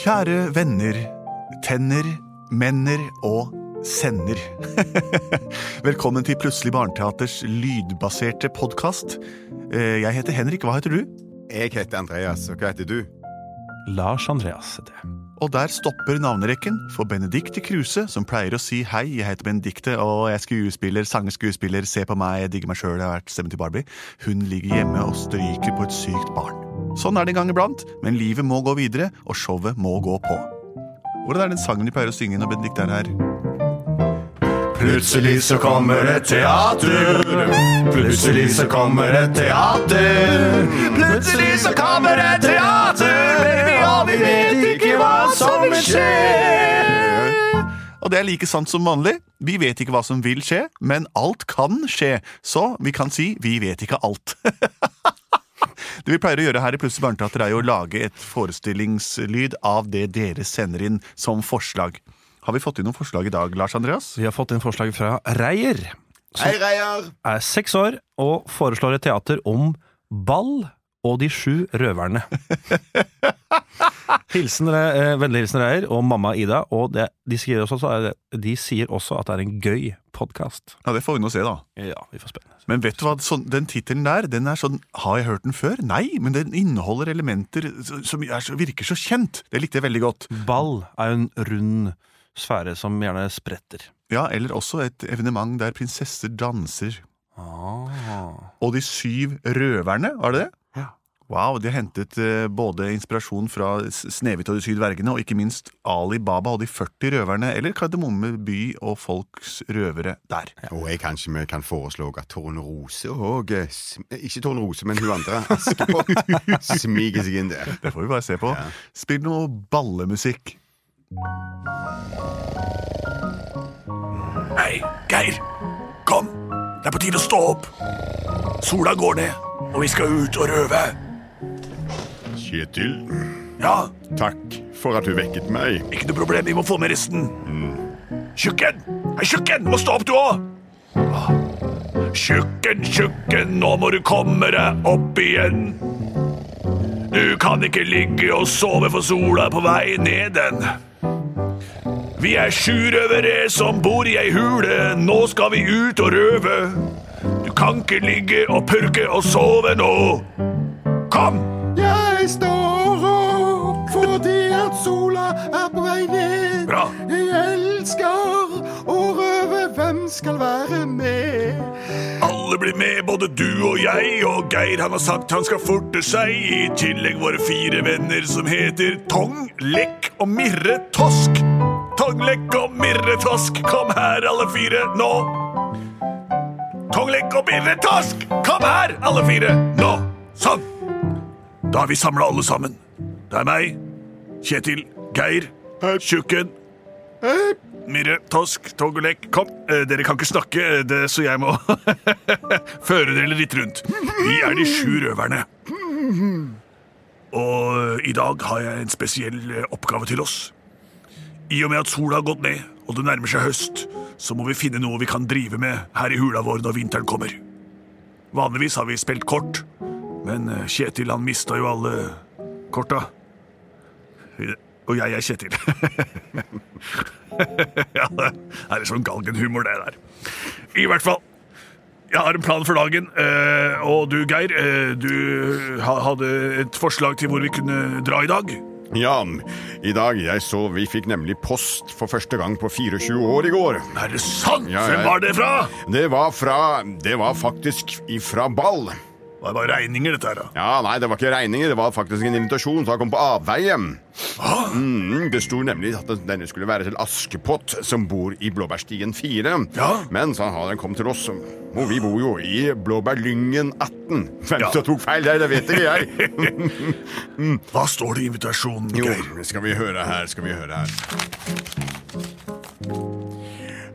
Kjære venner, tenner, menner og sender. Velkommen til Plutselig barneteaters lydbaserte podkast. Jeg heter Henrik, hva heter du? Jeg heter Andreas, og hva heter du? Lars Andreas heter jeg. Og der stopper navnerekken for Benedicte Kruse, som pleier å si hei, jeg heter Benedicte, og jeg er skuespiller, sanger, skuespiller, se på meg, jeg digger meg sjøl, jeg har vært stemmen til Barbie. Hun ligger hjemme og stryker på et sykt barn. Sånn er det en gang iblant, men livet må gå videre, og showet må gå på. Hvordan er den sangen de pleier å synge når Benedikt er her? Plutselig så kommer et teater. Plutselig så kommer et teater. Plutselig så kommer et teater, baby, og vi vet ikke hva som vil skje. Og det er like sant som vanlig. Vi vet ikke hva som vil skje, men alt kan skje. Så vi kan si vi vet ikke alt. Det vi pleier å gjøre her i Plutselig barneteater, er jo å lage et forestillingslyd av det dere sender inn som forslag. Har vi fått inn noen forslag i dag, Lars Andreas? Vi har fått inn forslag fra Reier, Hei, Reier. er seks år og foreslår et teater om ball og de sju røverne. Hilsen, eh, Vennlig hilsen Reier og mamma Ida. Og det, de, sier også, de sier også at det er en gøy podkast. Ja, Det får vi nå se, da. Ja, vi får spennende. Men vet du hva, så, den tittelen der, den er sånn Har jeg hørt den før? Nei, men den inneholder elementer som er virker så kjent. Det likte jeg veldig godt. Ball er jo en rund sfære som gjerne spretter. Ja, Eller også et evenement der prinsesser danser. Ah. Og de syv røverne, var det det? Ja. Wow, de har hentet eh, både inspirasjon fra Snehvit og de syv dvergene, og ikke minst Ali Baba og de 40 røverne, eller Kardemomme by og folks røvere der. Og jeg kanskje vi kan foreslå at Tornerose og eh, Ikke Tornerose, men hun andre, Askepott, smiger seg inn der. Det får vi bare se på. Spill noe ballemusikk. Hei, Geir. Kom. Det er på tide å stå opp. Sola går ned, og vi skal ut og røve. Kjetil, Ja, takk for at du vekket meg. ikke noe problem. Vi må få med resten. Tjukken! Hei, tjukken! Må stå opp, du òg! Tjukken, tjukken, nå må du komme deg opp igjen. Du kan ikke ligge og sove for sola er på vei ned den. Vi er sju røvere som bor i ei hule, nå skal vi ut og røve. Du kan ikke ligge og purke og sove nå. Kom! Står opp fordi at sola er på vei ned. Bra. Jeg elsker å røve, hvem skal være med? Alle blir med, både du og jeg, og Geir han har sagt han skal forte seg. I tillegg våre fire venner som heter Tong, Lekk og Mirre Tosk. Tong, Lekk og Mirre Tosk, kom her alle fire nå. Tong, Lekk og Mirre Tosk, kom her alle fire nå. Sånn. Da er vi samla alle sammen. Det er meg, Kjetil, Geir, Tjukken, Mirre, Tosk, Tong. Kom, eh, dere kan ikke snakke, eh, det, så jeg må føre dere litt rundt. Vi er de sju røverne. Og i dag har jeg en spesiell eh, oppgave til oss. I og med at sola har gått ned, og det nærmer seg høst, så må vi finne noe vi kan drive med her i hula vår når vinteren kommer. Vanligvis har vi spilt kort, men eh, Kjetil han mista jo alle korta. Og jeg er Kjetil. ja, det er sånn galgenhumor, det der. I hvert fall. Jeg har en plan for dagen. eh, Og du, Geir, eh, du hadde et forslag til hvor vi kunne dra i dag. Ja, i dag jeg så vi fikk nemlig post for første gang på 24 år i går. Er det sant? Ja, Hvem var det fra? Det var fra Det var faktisk ifra Ball. Det var regninger, dette her. da. Ja, nei, det var ikke regninger, det var faktisk en invitasjon som kom på avveie. Mm, det sto nemlig at denne skulle være til Askepott, som bor i Blåbærstien 4. Ja. Men så har den kommet til oss, og vi bor jo i Blåbærlyngen 18. Hvem Ja. som tok feil der, det vet ikke jeg. Hva står det i invitasjonen, Jo, Geir? skal vi høre her, skal vi høre her.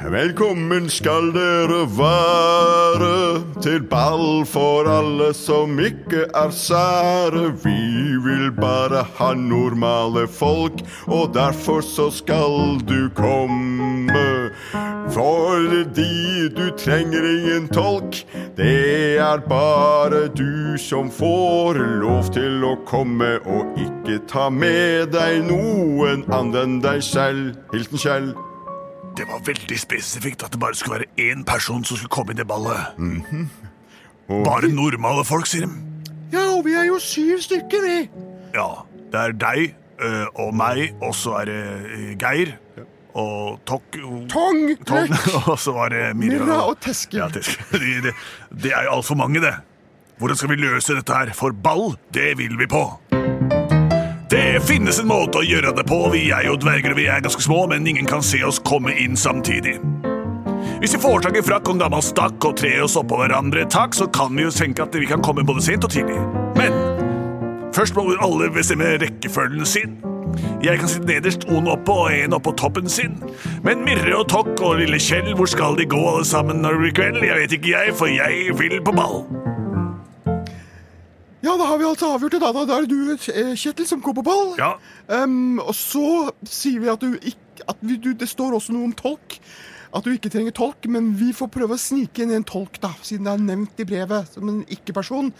Velkommen skal dere være til ball for alle som ikke er sære. Vi vil bare ha normale folk, og derfor så skal du komme. Fordi du trenger ingen tolk. Det er bare du som får lov til å komme og ikke ta med deg noen andre enn deg selv. Hilsen Kjell. Det var veldig spesifikt at det bare skulle være én person som skulle komme inn i ballet. ballet. -hmm. Bare normale folk, sier de. Ja, og vi er jo syv stykker, vi. Ja, det er deg ø, og meg, og så er det Geir og Tok Tong, Tong, og så var det Mirra. Mirra og Teske. Ja, Teske. Det, de, de er jo altfor mange, det. Hvordan skal vi løse dette her? For ball, det vil vi på. Det finnes en måte å gjøre det på. Vi er jo dverger og vi er ganske små, men ingen kan se oss komme inn samtidig. Hvis vi får tak i frakk og en gammel stakk og trer oss oppå hverandre et tak, så kan vi jo tenke at vi kan komme både sent og tidlig. Men først må alle bestemme rekkefølgen sin. Jeg kan sitte nederst, on oppå og en oppå toppen sin. Men Mirre og Tokk og lille Kjell, hvor skal de gå alle sammen når det blir kveld? Jeg vet ikke jeg, for jeg vil på ball. Ja, da har vi altså avgjort det, da. Da da er det du, eh, Kjetil, som går på ball. Ja, Um, og så sier vi at, du ikke, at vi, du, det står også noe om tolk. At du ikke trenger tolk, men vi får prøve å snike inn en tolk, da, siden det er nevnt i brevet som en ikke-person.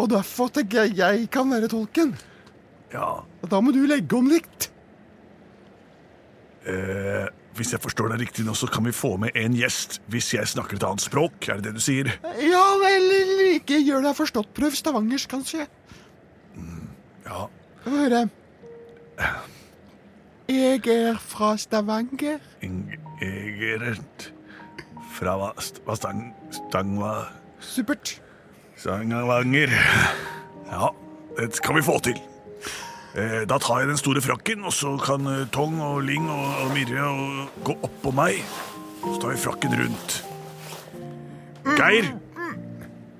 Og derfor tenker jeg jeg kan være tolken. ja. Og da må du legge om likt. Eh, hvis jeg forstår deg riktig nå, så kan vi få med en gjest hvis jeg snakker et annet språk. Er det det du sier? Ja, eller ikke gjør deg forstått. Prøv stavangersk, kanskje. Ja. Få høre. Jeg er fra Stavanger. Jeg er fra hva stang, stangva, Supert. Stangavanger. Ja, det skal vi få til. Eh, da tar jeg den store frakken, og så kan eh, Tong og Ling og, Mirre gå oppå meg. Så tar vi frakken rundt. Geir!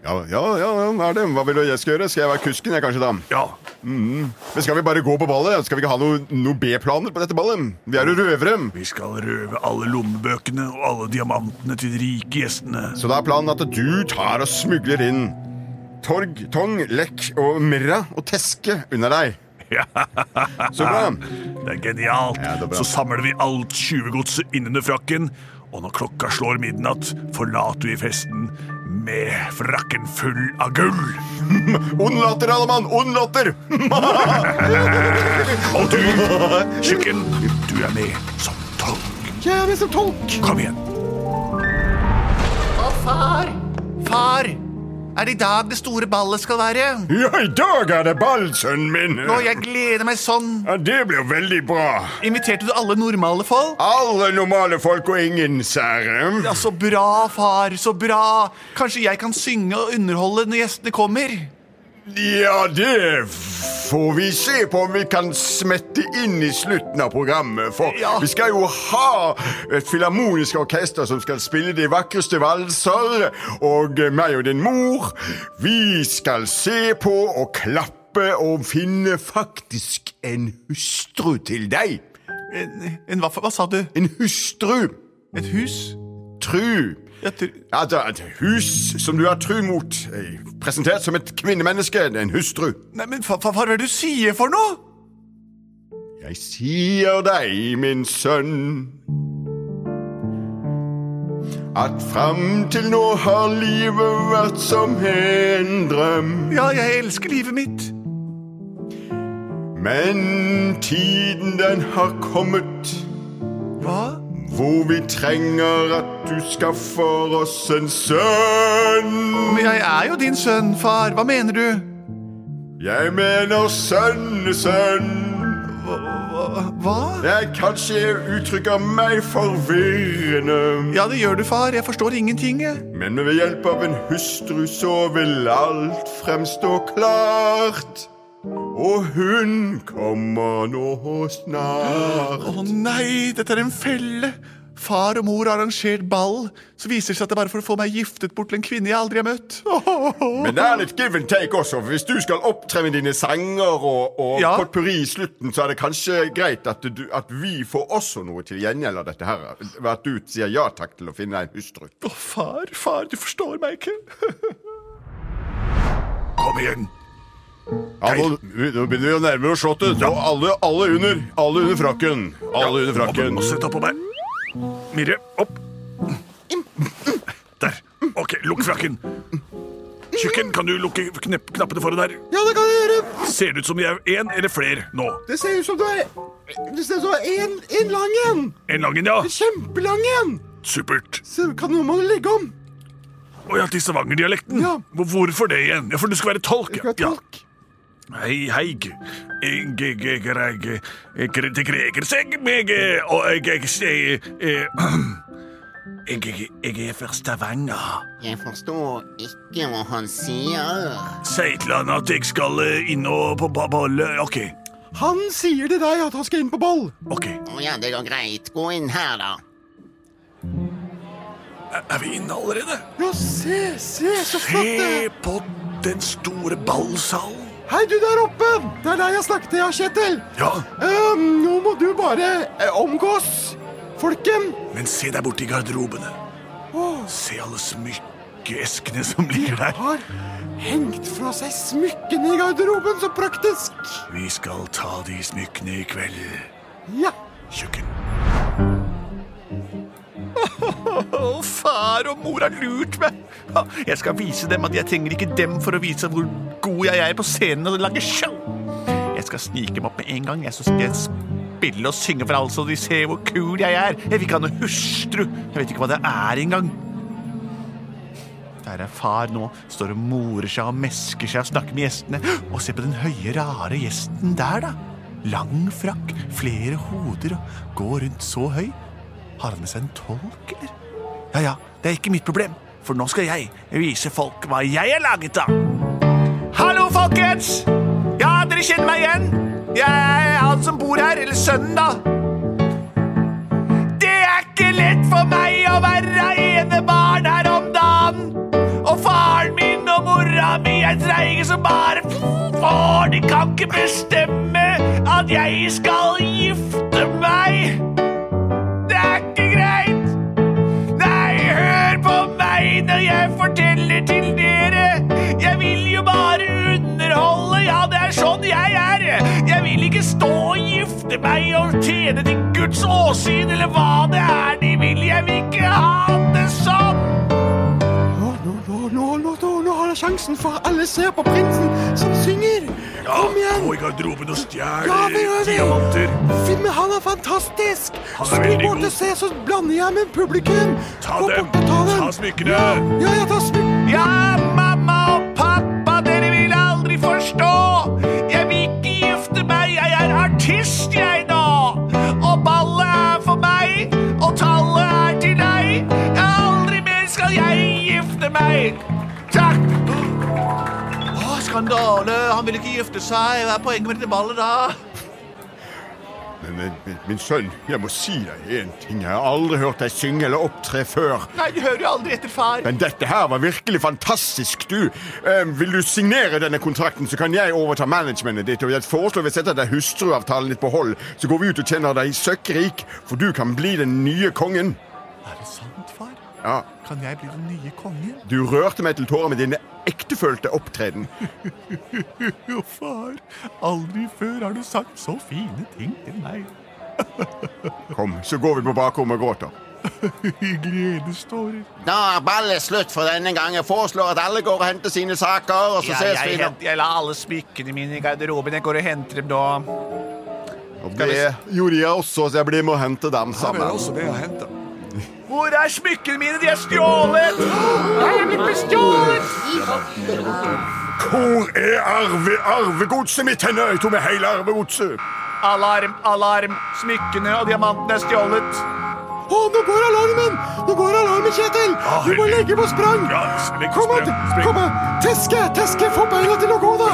Ja, ja, ja, er det. Hva vil du jeg skal gjøre? Skal jeg være kusken, jeg kanskje, da? Ja, Men skal vi bare gå på ballet? Skal vi ikke ha noen noe B-planer på dette ballet? Vi er jo røvere. vi skal røve alle lommebøkene og alle diamantene til de rike gjestene. Så da er planen at du tar og smugler inn Torg, Tong, Lekk og Mirra og Teske under deg. Ja, Så bra. det er genialt. Ja, det er bra. Så samler vi alt tjuvegodset innunder frakken, og når klokka slår midnatt, forlater vi festen med frakken full av gull. Ond latter, alle mann! Ond latter! Og du, tjukken, du er med som tolk. Jeg er med som tolk. Kom igjen. Å, far! Far! Er det i dag det store ballet skal være? Ja, i dag er det ball, sønnen min. Å, jeg gleder meg sånn. Ja, Det blir veldig bra. Inviterte du alle normale folk? Alle normale folk og ingen sære. Ja, Så bra, far. Så bra. Kanskje jeg kan synge og underholde når gjestene kommer? Ja, det får vi se på om vi kan smette inn i slutten av programmet. For Ja. vi skal jo ha et filharmonisk orkester som skal spille de vakreste valser. Og meg og din mor, vi skal se på og klappe og finne faktisk en hustru til deg. En, en hva, hva sa du? En hustru. Et hus? Tru. Et hus som du er tru mot. eh, Presentert som et kvinnemenneske. En hustru. Nei, men fa- fa- hva er det du sier for noe? Jeg sier deg, min sønn, at fram til nå har livet vært som en drøm. Ja, jeg elsker livet mitt. Men tiden den har kommet Hva? Hvor vi trenger at du skaffer oss en sønn. Men jeg er jo din sønn, far. Hva mener du? Jeg mener sønnesønn. Hva? Jeg kanskje jeg uttrykker meg forvirrende. Ja, det gjør du, far. Jeg forstår ingenting. Men ved hjelp av en hustru så vil alt fremstå klart. Og hun kommer nå snart. Å nei, dette er en felle. Far og mor har arrangert ball. Så viser det seg at det er bare for å få meg giftet bort til en kvinne jeg aldri har møtt. Men det er litt give and take også. for Hvis du skal opptre med dine sanger og, og Ja. potpurri i slutten, så er det kanskje greit at, du, at vi får også noe til gjengjeld av dette her. Ved at du sier ja takk til å finne deg en hustru. Å, far, far, du forstår meg ikke. Kom igjen. Ja, nå, nå begynner vi å nærme oss slottet. Ja. alle, alle under alle under frakken. Alle under frakken. Må sett opp på meg. Mirre, opp. Der. Ok, lukk frakken. Tjukken, kan du lukke knepp, knappene foran der? Ja, det kan jeg gjøre. Ser det ut som de er én eller flere nå? Det ser ut som det er Det ser ut som en, en lang en. En lang en, ja. Kjempelang en. Supert. Så kan noen må legge om. Å ja, til Stavanger-dialekten. Ja. Hvorfor det igjen? Ja, For du skal være tolk? Jeg skal være Ja. Hei, hei. Jeg, jeg, jeg, jeg, jeg, det kreger seg meg, og jeg, jeg, jeg, jeg, er fra Stavanger. Jeg forstår ikke hva han sier. Si til han at jeg skal eh, inn og på på. Ok, Han sier til deg at han skal inn på ball. ok. Å ja, det går greit. Gå inn her, da. Er- Er vi inne allerede? Ja, se, se, så flott det Se er. på den store ballsalen. Hei, du der oppe. Det er deg jeg snakket til, ja, Kjetil. Ja, Um, nå må du bare uh, omgås folken. men se der borte i garderobene. Se alle smykkeeskene som ligger der. Har hengt fra seg smykkene i garderoben, så praktisk. Vi skal ta de smykkene i kveld. Ja. Kjøkken. Å, far og mor har lurt meg. Jeg skal vise dem at jeg trenger ikke dem for å vise hvor god jeg er på scenen og lage show. Jeg skal snike dem opp med en gang. Jeg så skal jeg spille og synge for alle, så de ser hvor kul jeg er. Jeg vil ikke ha noe hustru. Jeg vet ikke hva det er engang. Der er far nå, står og morer seg og mesker seg og snakker med gjestene. Og se på den høye, rare gjesten der, da. Lang frakk, flere hoder og går rundt så høy. Har han med seg en tolk, eller? Ja, ja, det er ikke mitt problem, for nå skal jeg vise folk hva jeg er laget av. Hallo, folkens! Ja, dere kjenner meg igjen? Jeg er han som bor her, eller sønnen, da. Det er ikke lett for meg å være enebarn her om dagen. Og faren min og mora mi er treige som bare får. De kan ikke bestemme at jeg skal gifte jeg forteller til dere. Jeg vil jo bare underholde, ja, det er sånn jeg er. Jeg vil ikke stå og gifte meg og tjene til Guds åsyn, eller hva det er de vil. Jeg vil ikke ha det sånn. Sjansen, for alle ser på prinsen som synger. Kom igjen. gå i garderoben og stjel Ja, diamanter. Filmen, han er fantastisk. Han er veldig god. se, så blander jeg med publikum. Ta Gå dem. ta dem. Ta smykkene. Ja, ja, ta smykkene. Ja, mamma og pappa, dere vil aldri forstå. Jeg vil ikke gifte meg, jeg er artist jeg nå. Og ballet er for meg, og tallet er til deg. Aldri mer skal jeg gifte meg. Skandale, han vil ikke gifte seg. Hva er poenget med dette ballet da? Men, men, men, min sønn, jeg må si deg en ting. Jeg har aldri hørt deg synge eller opptre før. Nei, du hører jo aldri etter far. Men dette her var virkelig fantastisk, du. Eh, vil du signere denne kontrakten, så kan jeg overta managementet ditt. Og jeg foreslår vi setter deg hustruavtalen ditt på hold, så går vi ut og tjener deg søkkrik, for du kan bli den nye kongen. Er det sant? Ja, Kan jeg bli den nye kongen? Du rørte meg til tårer med dine ektefølte opptreden. Jo, far. Aldri før har du sagt så fine ting til meg. Kom, så går vi på bakrommet og gråter. I gledestårer. Da er ballet slutt for denne gang. Jeg foreslår at alle går og henter sine saker, og så Ja, ses jeg, vi. hent- jeg la alle smykkene mine i garderoben. Jeg går og henter dem da. Det gjorde jeg også, så jeg blir med å hente dem sammen. det å hente. Hvor er smykkene mine? De er stjålet! Jeg er blitt bestjålet! Hvor er arve, arvegodset mitt henne? Jeg tok med hele arvegodset. Alarm, alarm. Smykkene og diamantene er stjålet. Å, nå går alarmen! Nå går alarmen, Kjetil! Ah, Du må legge på sprang! Ja, Kom an! Kom an! Teske! Teske! Få beina til å gå, da!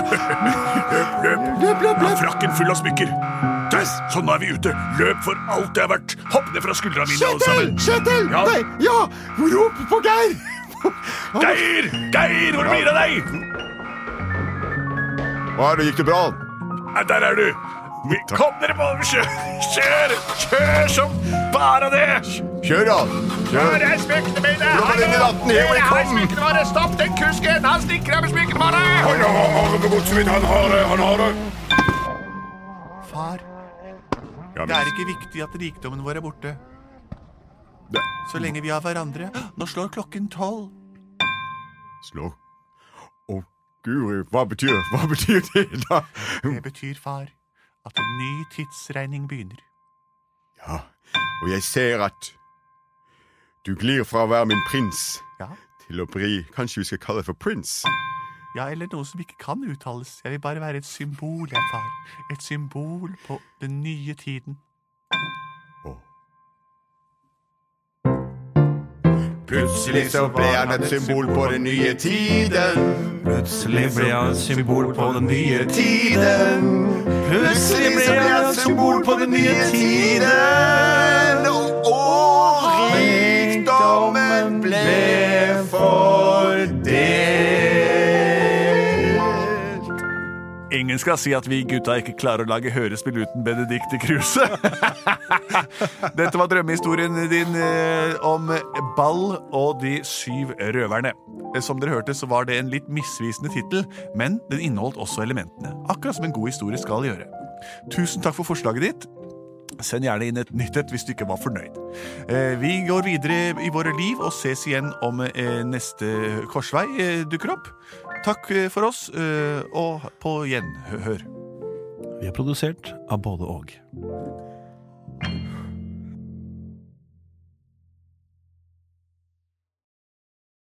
Løp, løp. Løp, løp, løp! frakken full av smykker. Der, sånn er vi ute. Løp for alt det er verdt. Hopp ned fra skuldra mine, alle Kjetil! sammen. Kjetil! Ja. Nei, ja! Rop på Geir! Geir! Geir, hvor blir det av deg? Hva, er det gikk det bra? Nei, Der er du. Kom dere på! Kjør! Kjør, Kjør som bare det! Kjør, da! Kjør. Kjør. er smykkene mine? I her smykkene våre! Stopp den kusken! Han stikker av med smykkene våre! Han har det, han har det. Far, Ja, det er ikke viktig at rikdommen vår er borte. Så lenge vi har hverandre. Nå slår klokken tolv. Slå. Å, guri, hva betyr, hva betyr det da? Det betyr, far, at en ny tidsregning begynner. Ja, og jeg ser at du glir fra å være min prins Ja, til å bli Kanskje vi skal kalle det for prins? Ja eller noe som ikke kan uttales. Jeg vil bare være et symbol, jeg, far. Et symbol på den nye tiden. Plutselig så ble han et symbol på den nye tiden. Plutselig ble han et symbol på den nye Tiden. Plutselig ble han et symbol på den nye tiden. Ingen skal si at vi gutta ikke klarer å lage hørespill uten Benedicte Kruse. Dette var drømmehistorien din eh, om Ball og de syv røverne. Eh, Som dere hørte, så var det en litt misvisende tittel, men den inneholdt også elementene. Akkurat som en god historie skal gjøre. Tusen takk for forslaget ditt. Send gjerne inn et nytt et hvis du ikke var fornøyd. Eh, Vi går videre i våre liv og ses igjen om neste korsvei dukker opp. Takk eh, for oss, eh, og på gjenhør. Vi er produsert av både og.